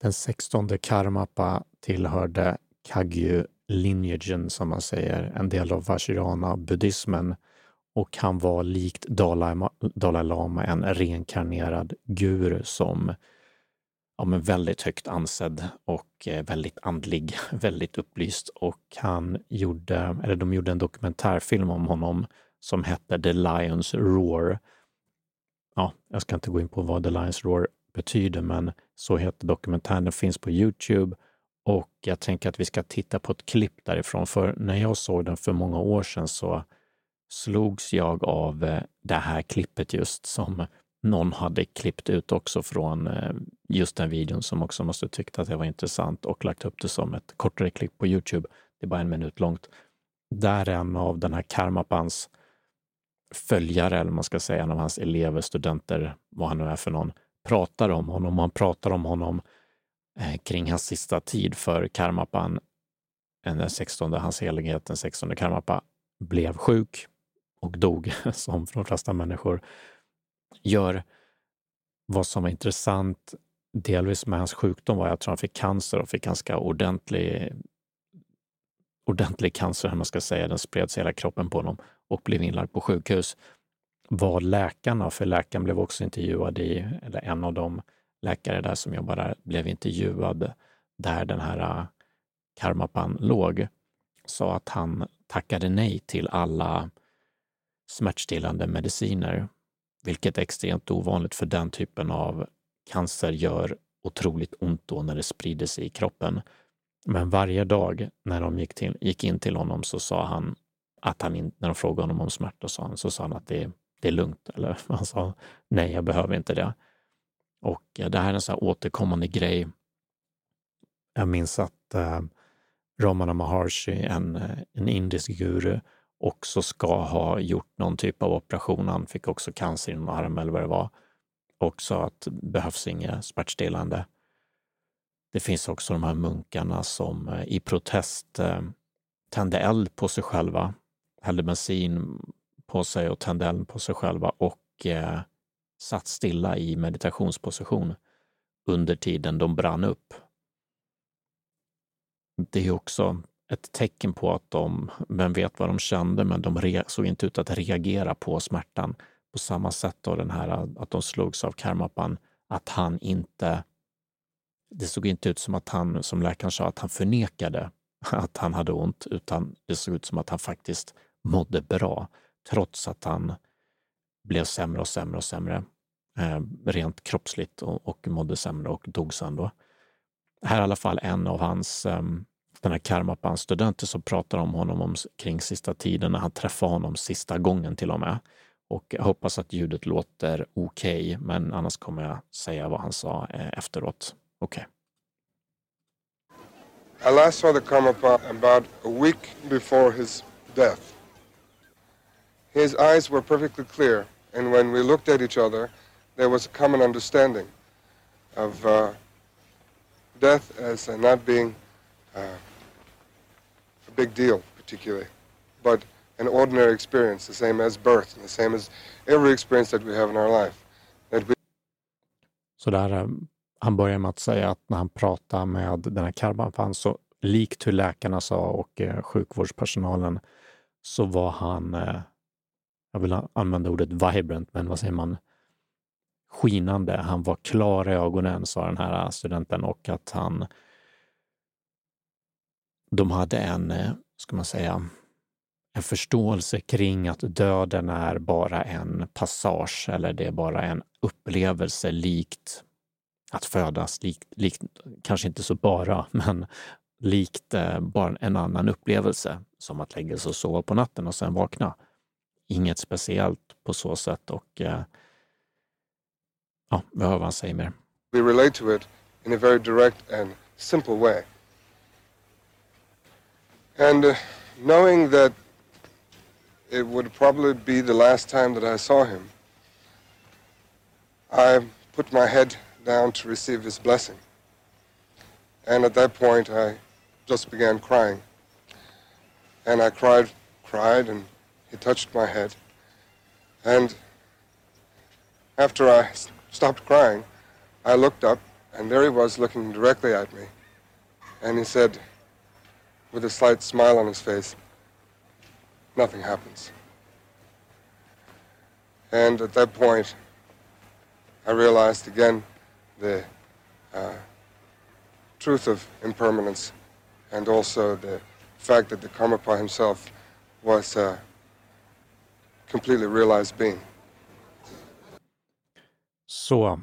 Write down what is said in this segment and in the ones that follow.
Den sextonde Karmapa tillhörde Kagyu-lineagen, som man säger, en del av Vajrayana-buddhismen och han var likt Dalai, Dalai Lama en reinkarnerad guru som ja, men väldigt högt ansedd och eh, väldigt andlig, väldigt upplyst. Och han gjorde, eller de gjorde en dokumentärfilm om honom som hette The Lions Roar. Ja, jag ska inte gå in på vad The Lions Roar betyder, men så heter dokumentären. Den finns på Youtube och jag tänker att vi ska titta på ett klipp därifrån. För när jag såg den för många år sedan så slogs jag av eh, det här klippet just som någon hade klippt ut också från eh, just den videon som också måste tyckt att det var intressant och lagt upp det som ett kortare klipp på Youtube. Det är bara en minut långt. Där en av den här Karmapans följare, eller man ska säga, en av hans elever, studenter, vad han nu är för någon, pratar om honom. Han pratar om honom eh, kring hans sista tid för Karmapan, eh, den 16, hans helighet, den 16 Karmapa, blev sjuk och dog, som de flesta människor gör. Vad som var intressant, delvis med hans sjukdom, var att han fick cancer och fick ganska ordentlig, ordentlig cancer, man ska säga. Den spred sig hela kroppen på honom och blev inlagd på sjukhus. Var läkarna, för läkaren blev också intervjuad i, eller en av de läkare där som jobbar där, blev intervjuad där den här äh, Karmapan låg, sa att han tackade nej till alla smärtstillande mediciner, vilket är extremt ovanligt för den typen av cancer gör otroligt ont då när det sprider sig i kroppen. Men varje dag när de gick, till, gick in till honom så sa han att han, när de frågade honom om smärta, så, han, så sa han att det, det är lugnt. Eller han sa nej, jag behöver inte det. Och eh, det här är en så återkommande grej. Jag minns att eh, Ramana Maharshi, en, eh, en indisk guru, också ska ha gjort någon typ av operation. Han fick också cancer i någon arm eller vad det var och sa att det behövs inget smärtstillande. Det finns också de här munkarna som eh, i protest eh, tände eld på sig själva, hällde bensin på sig och tände eld på sig själva och eh, satt stilla i meditationsposition under tiden de brann upp. Det är också ett tecken på att de, vem vet vad de kände, men de såg inte ut att reagera på smärtan på samma sätt då den här att de slogs av Karmapan, att han inte... Det såg inte ut som att han, som läkaren sa, att han förnekade att han hade ont, utan det såg ut som att han faktiskt mådde bra, trots att han blev sämre och sämre och sämre, eh, rent kroppsligt och, och mådde sämre och dog sen då. Här är i alla fall en av hans eh, den här Karmapans studenter som pratar om honom om, kring sista tiden när han träffar honom sista gången till och med. Och jag hoppas att ljudet låter okej, okay, men annars kommer jag säga vad han sa eh, efteråt. Okej. Okay. I last saw the Karmapa about a week before his death. His eyes were perfectly clear, and when we looked at each other, there was a common understanding of uh, death as uh, not being uh, a big deal, particularly, but an ordinary experience, the same as birth, the same as every experience that we have in our life. That we... Så där, eh, han börjar med att säga att när han pratar med den här Karban, så likt hur läkarna sa och eh, sjukvårdspersonalen, så var han, eh, jag vill använda ordet vibrant, men vad säger man, skinande. Han var klar i ögonen, sa den här äh, studenten, och att han de hade en, äh, ska man säga, en förståelse kring att döden är bara en passage eller det är bara en upplevelse likt att födas, likt, likt kanske inte så bara, men likt eh, bara en annan upplevelse som att lägga sig och sova på natten och sen vakna. Inget speciellt på så sätt och eh, ja, vi hör vad han säger mer. We relate to it in a very direct and simple way. And uh, knowing that it would probably be the last time that I saw him, I put my head down to receive his blessing. And at that point, I just began crying. And I cried, cried, and he touched my head. And after I stopped crying, I looked up And there he was looking directly at me. And he said, with a slight smile on his face, nothing happens. And at that point, I realized again the uh, truth of impermanence and also the fact that the Karmapa himself was a completely realized being. Så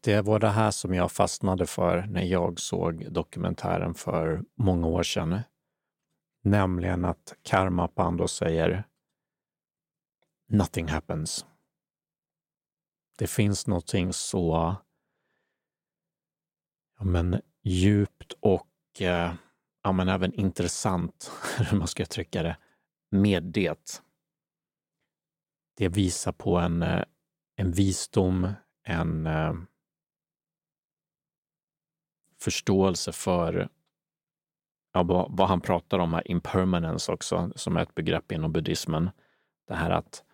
det var det här som jag fastnade för när jag såg dokumentären för många år sedan. Nämligen att Karma Pando säger Nothing happens. Det finns någonting så ja, men, djupt och eh, ja, men även intressant, hur man ska uttrycka det, med det. Det visar på en, eh, en visdom, en eh, förståelse för ja, vad, vad, han pratar om här, impermanence också, som är ett begrepp inom buddhismen. Det här att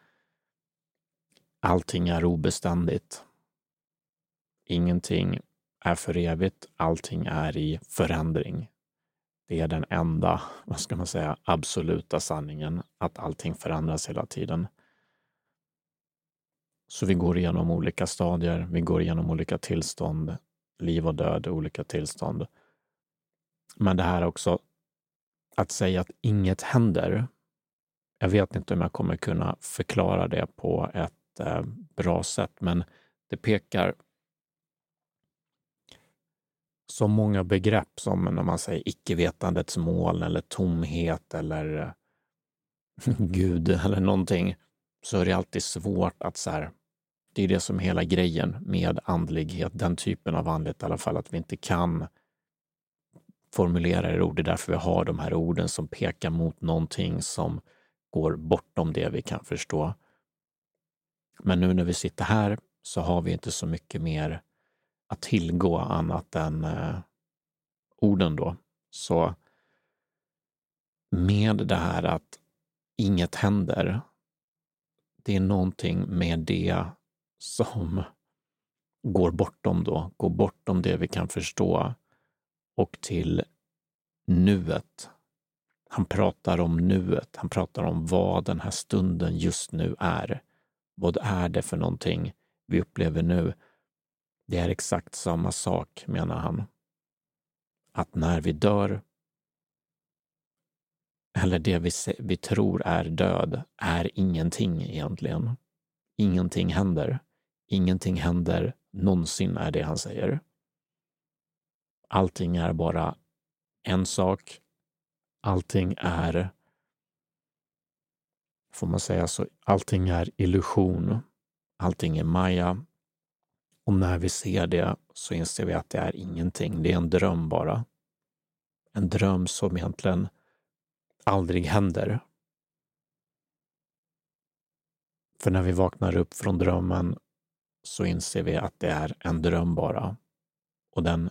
allting är obeständigt. Ingenting är för evigt, allting är i förändring. Det är den enda, vad ska man säga, absoluta sanningen, att allting förändras hela tiden. Så vi går igenom olika stadier, vi går igenom olika tillstånd, liv och död, olika tillstånd. Men det här också, att säga att inget händer. Jag vet inte om jag kommer kunna förklara det på ett eh, bra sätt, men det pekar så många begrepp som när man säger icke-vetandets mål eller tomhet eller eh, Gud eller någonting, så är det alltid svårt att så här, det är det som är hela grejen med andlighet, den typen av andlighet i alla fall, att vi inte kan formulera det i ord. Det är därför vi har de här orden som pekar mot någonting som går bortom det vi kan förstå. Men nu när vi sitter här så har vi inte så mycket mer att tillgå annat än eh, orden då. Så med det här att inget händer, det är någonting med det som går bortom då, går bortom det vi kan förstå och till nuet. Han pratar om nuet, han pratar om vad den här stunden just nu är. Vad är det för någonting vi upplever nu? Det är exakt samma sak, menar han. Att när vi dör, eller det vi, vi tror är död, är ingenting egentligen. Ingenting händer. Ingenting händer någonsin, är det han säger. Allting är bara en sak. Allting är, får man säga så, allting är illusion. Allting är Maya. Och när vi ser det så inser vi att det är ingenting. Det är en dröm bara. En dröm som egentligen aldrig händer. För när vi vaknar upp från drömmen så inser vi att det är en dröm bara. Och den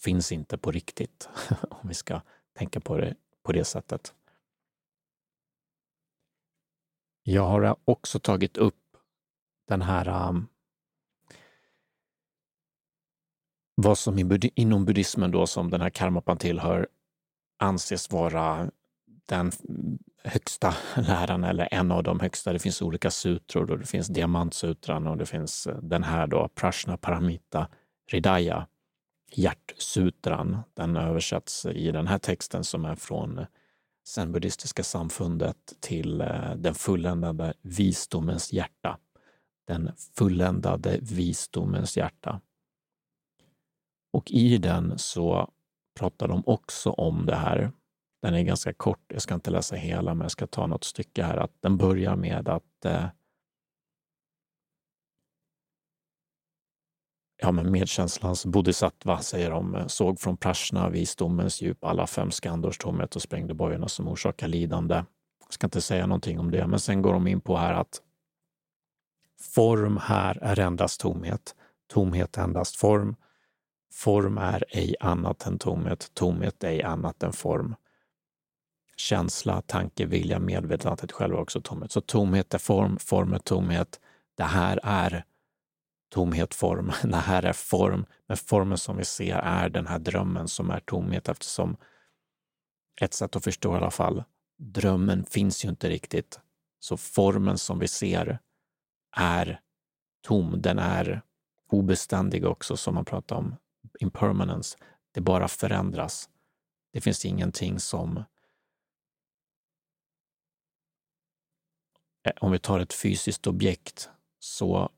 finns inte på riktigt, om vi ska tänka på det på det sättet. Jag har också tagit upp den här um, vad som inom buddhismen då, som den här karmapan tillhör, anses vara den högsta läran eller en av de högsta. Det finns olika sutror och det finns diamantsutran och det finns eh, den här då, Prashna Paramita Ridaya, hjärtsutran. Den översätts i den här texten som är från eh, zen-buddhistiska samfundet till eh, den fulländade visdomens hjärta. Den fulländade visdomens hjärta. Och i den så pratar de också om det här. Den är ganska kort, jag ska inte läsa hela, men jag ska ta något stycke här. Att den börjar med att eh, ja, men medkänslans bodhisattva, säger de, eh, såg från prashna, visdomens djup, alla fem skandors tomhet och sprängde bojorna som orsakar lidande. Jag ska inte säga någonting om det, men sen går de in på här att form här är endast tomhet, tomhet endast form, Form är ej annat än tomhet, tomhet ej annat än form. Känsla, tanke, vilja, medvetandet själva också tomhet. Så tomhet är form, form är tomhet. Det här är tomhet, form. Det här är form, men formen som vi ser är den här drömmen som är tomhet eftersom ett sätt att förstå i alla fall, drömmen finns ju inte riktigt. Så formen som vi ser är tom, den är obeständig också som man pratar om, impermanence. Det bara förändras. Det finns ingenting som... Eh, om vi tar ett fysiskt objekt så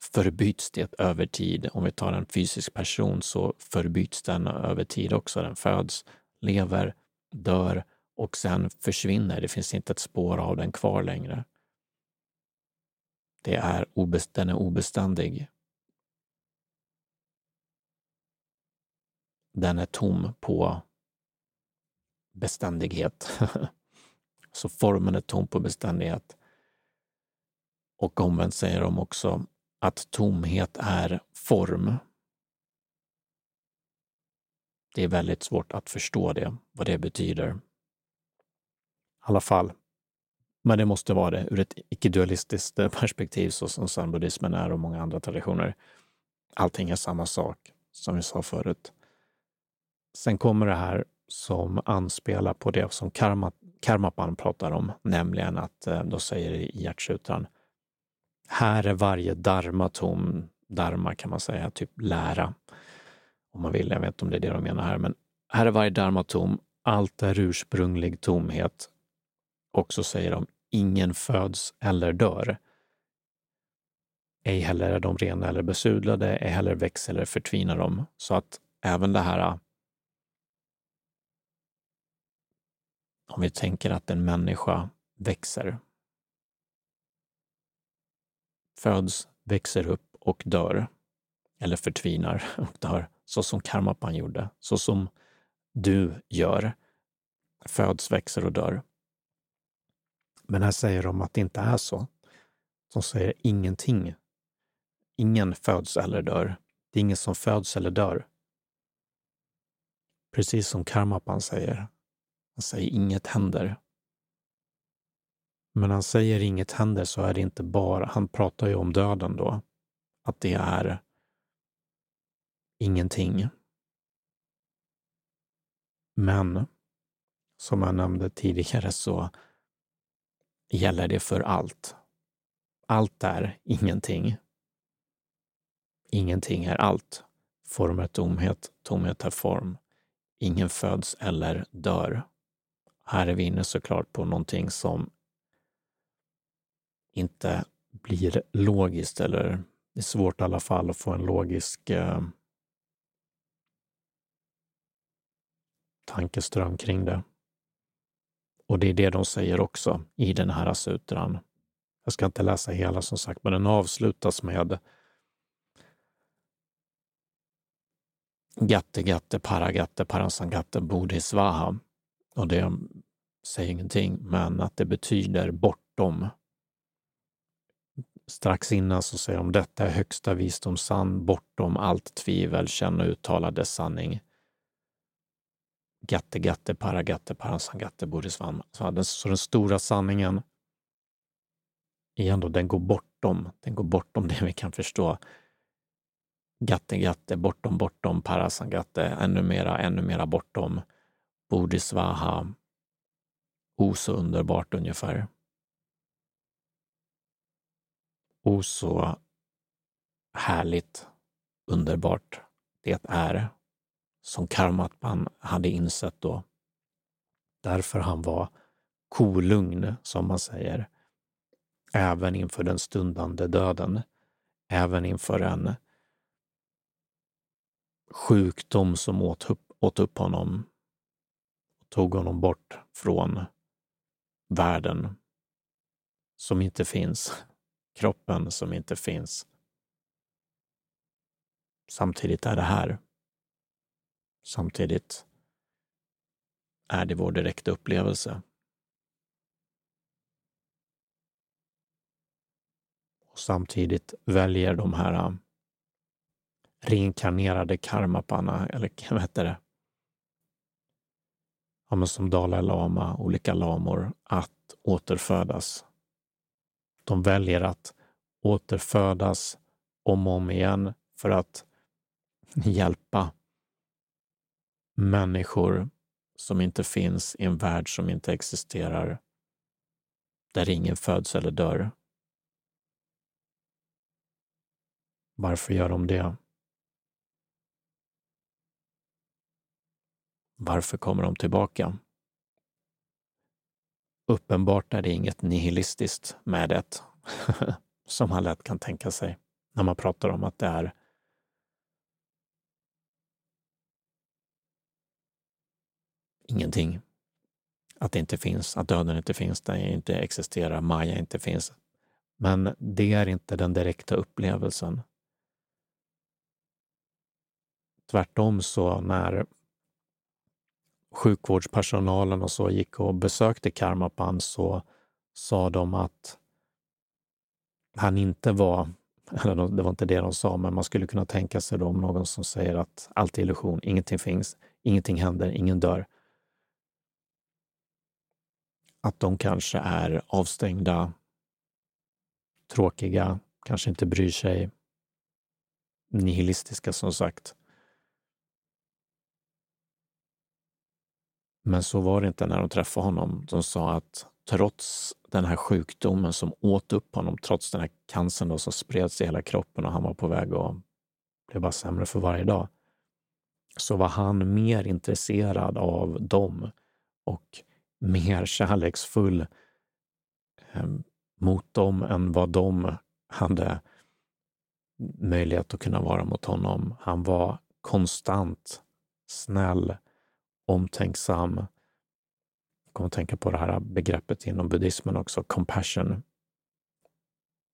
förbyts det över tid. Om vi tar en fysisk person så förbyts den över tid också. Den föds, lever, dör och sen försvinner. Det finns inte ett spår av den kvar längre. Det är obest den är obeständig. Den är tom på beständighet. Så formen är tom på beständighet. Och omvänt säger de också att tomhet är form. Det är väldigt svårt att förstå det, vad det betyder. I alla fall. Men det måste vara det ur ett icke-dualistiskt perspektiv så som zenbuddismen är och många andra traditioner. Allting är samma sak, som vi sa förut. Sen kommer det här som anspelar på det som karma, Karmapan pratar om, nämligen att eh, då säger i hjärtsutran här är varje dharma tom. Dharma kan man säga, typ lära. Om man vill, jag vet inte om det är det de menar här, men här är varje dharma tom. Allt är ursprunglig tomhet. Och så säger de, ingen föds eller dör. Ej heller är de rena eller besudlade, ej heller växer eller förtvinar de. Så att även det här om vi tänker att en människa växer, föds, växer upp och dör, eller förtvinar och dör, så som Karmapan gjorde, så som du gör, föds, växer och dör. Men här säger de att det inte är så. De säger ingenting. Ingen föds eller dör. Det är ingen som föds eller dör. Precis som Karmapan säger. Han säger inget händer. Men han säger inget händer så är det inte bara, han pratar ju om döden då, att det är ingenting. Men som jag nämnde tidigare så gäller det för allt. Allt är ingenting. Ingenting är allt. Form är tomhet, tomhet är form. Ingen föds eller dör. Här är vi inne såklart på någonting som inte blir logiskt eller det är svårt i alla fall att få en logisk eh, tankeström kring det. Och det är det de säger också i den här sutran. Jag ska inte läsa hela som sagt, men den avslutas med Gatte Gatte Paragatte Parasangatte Bodhisvaha. Och det säger ingenting, men att det betyder bortom Strax innan så säger de detta är högsta visdom sann, bortom allt tvivel, känn och uttala dess sanning. Gatte, gatte, paragatte, parasangatte, bodhisvam. Så den stora sanningen, igen då, den går bortom, den går bortom det vi kan förstå. Gatte, gatte, bortom, bortom, parasangatte, ännu mera, ännu mera bortom. Bodhisvaha, o så underbart ungefär. O så härligt, underbart det är som Karmatman hade insett då. Därför han var kolugn, som man säger, även inför den stundande döden, även inför en sjukdom som åt upp, åt upp honom tog honom bort från världen som inte finns kroppen som inte finns. Samtidigt är det här. Samtidigt är det vår direkta upplevelse. Och samtidigt väljer de här äh, reinkarnerade karmapanna, eller vad heter det? Ja, som Dalai Lama, olika lamor, att återfödas de väljer att återfödas om och om igen för att hjälpa människor som inte finns i en värld som inte existerar, där ingen föds eller dör. Varför gör de det? Varför kommer de tillbaka? Uppenbart är det inget nihilistiskt med det, som man lätt kan tänka sig när man pratar om att det är ingenting. Att det inte finns, att döden inte finns, den inte existerar, Maja inte finns. Men det är inte den direkta upplevelsen. Tvärtom så när sjukvårdspersonalen och så gick och besökte Karmapan så sa de att han inte var, eller det var inte det de sa, men man skulle kunna tänka sig då om någon som säger att allt är illusion, ingenting finns, ingenting händer, ingen dör. Att de kanske är avstängda, tråkiga, kanske inte bryr sig, nihilistiska som sagt. Men så var det inte när de träffade honom. De sa att trots den här sjukdomen som åt upp honom, trots den här cancern då som spreds i hela kroppen och han var på väg att bli bara sämre för varje dag, så var han mer intresserad av dem och mer kärleksfull eh, mot dem än vad de hade möjlighet att kunna vara mot honom. Han var konstant snäll, omtänksam. Jag kommer att tänka på det här begreppet inom buddhismen också, compassion.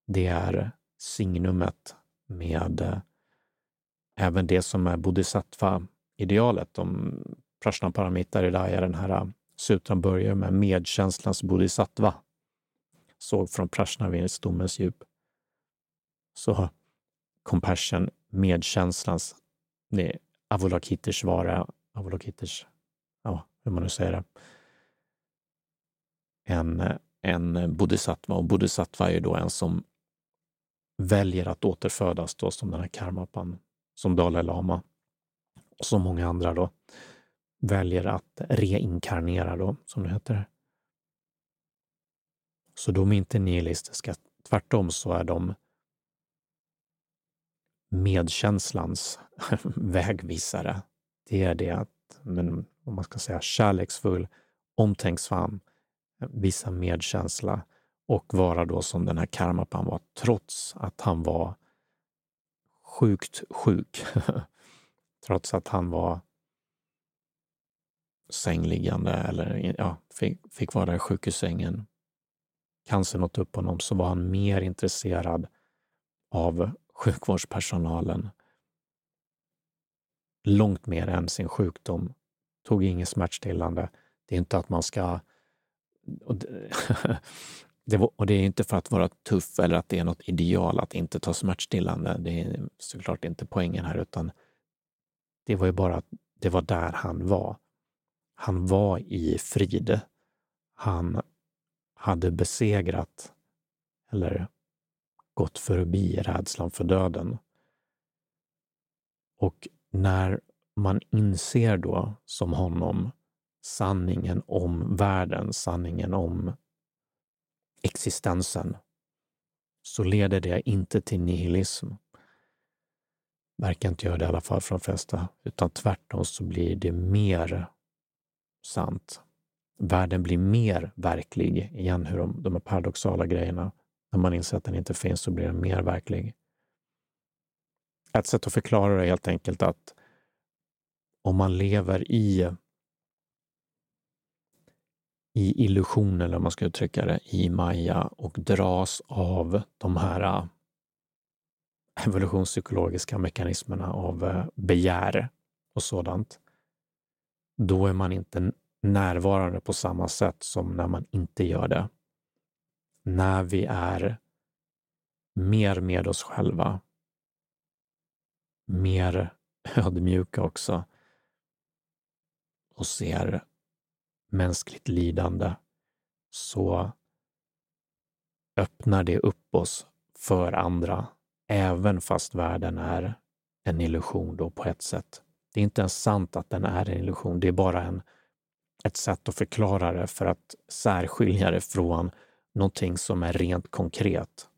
Det är signumet med eh, även det som är bodhisattva-idealet. Om Prashnaparamita Ridaya, den här eh, sutran börjar med medkänslans bodhisattva. Såg från Prashnavisdomens djup. Så compassion, medkänslans, det är Avalokiteshvara, Avalokiteshvara ja, hur man nu säger det, en, en bodhisattva. Och bodhisattva är ju då en som väljer att återfödas då som den här karmapan, som Dalai Lama och som många andra då väljer att reinkarnera då, som det heter. Så de är inte nihilistiska. Tvärtom så är de medkänslans vägvisare. Det är det att men om man ska säga kärleksfull, omtänksam, eh, visa medkänsla och vara då som den här Karmapan var, trots att han var sjukt sjuk. trots att han var sängliggande eller ja, fick, fick vara i sjukhussängen. Cancern åt upp honom så var han mer intresserad av sjukvårdspersonalen långt mer än sin sjukdom. Tog inget smärtstillande. Det är inte att man ska... Och det, det, och det är inte för att vara tuff eller att det är något ideal att inte ta smärtstillande. Det är såklart inte poängen här, utan det var ju bara att det var där han var. Han var i frid. Han hade besegrat eller gått förbi rädslan för döden. Och när man inser då, som honom, sanningen om världen, sanningen om existensen, så leder det inte till nihilism. Verkar inte göra det i alla fall för de flesta, utan tvärtom så blir det mer sant. Världen blir mer verklig, igen hur de, de här paradoxala grejerna, när man inser att den inte finns så blir den mer verklig. Ett sätt att förklara det är helt enkelt att om man lever i i illusionen, eller om man ska uttrycka det, i Maya och dras av de här äh, evolutionspsykologiska mekanismerna av äh, begär och sådant, då är man inte närvarande på samma sätt som när man inte gör det. När vi är mer med oss själva, mer ödmjuka också och ser mänskligt lidande så öppnar det upp oss för andra även fast världen är en illusion då på ett sätt. Det är inte ens sant att den är en illusion, det är bara en, ett sätt att förklara det för att särskilja det från någonting som är rent konkret.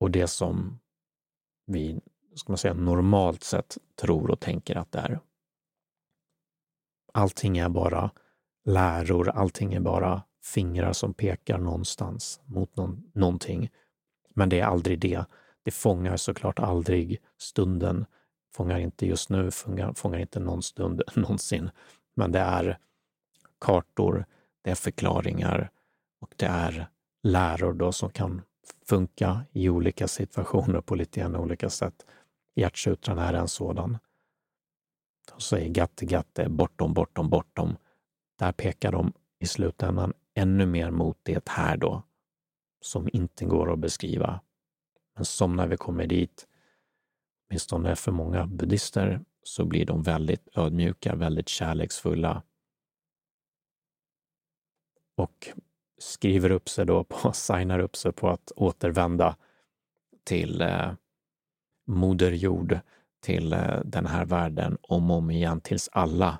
Och det som vi ska man säga, normalt sett tror och tänker att det är. Allting är bara läror, allting är bara fingrar som pekar någonstans mot någon, någonting. Men det är aldrig det. Det fångar såklart aldrig stunden, fångar inte just nu, fångar, fångar inte någon stund någonsin. Men det är kartor, det är förklaringar och det är läror då som kan funka i olika situationer på lite grann olika sätt. Hjärtsutran är en sådan. De säger gatte, gatte, bortom, bortom, bortom. Där pekar de i slutändan ännu mer mot det här då, som inte går att beskriva. Men som när vi kommer dit, åtminstone för många buddhister, så blir de väldigt ödmjuka, väldigt kärleksfulla och skriver upp sig då på, signar upp sig på att återvända till eh, Moder Jord, till eh, den här världen om och om igen tills alla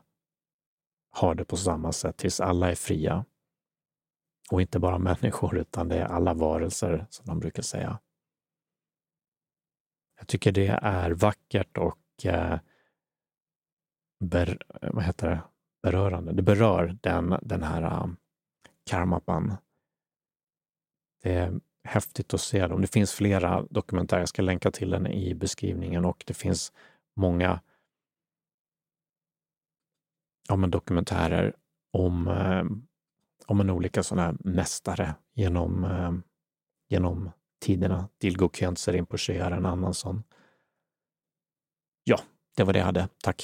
har det på samma sätt, tills alla är fria. Och inte bara människor, utan det är alla varelser, som de brukar säga. Jag tycker det är vackert och eh, ber, eh, vad heter det? berörande. Det berör den, den här um, karmapan. Det häftigt att se dem. Det finns flera dokumentärer, jag ska länka till den i beskrivningen och det finns många ja, men dokumentärer om, eh, om en olika sådana mästare genom, eh, genom tiderna. Dilgo Khyentse Rinpoche är en annan sån. Ja, det var det jag hade. Tack!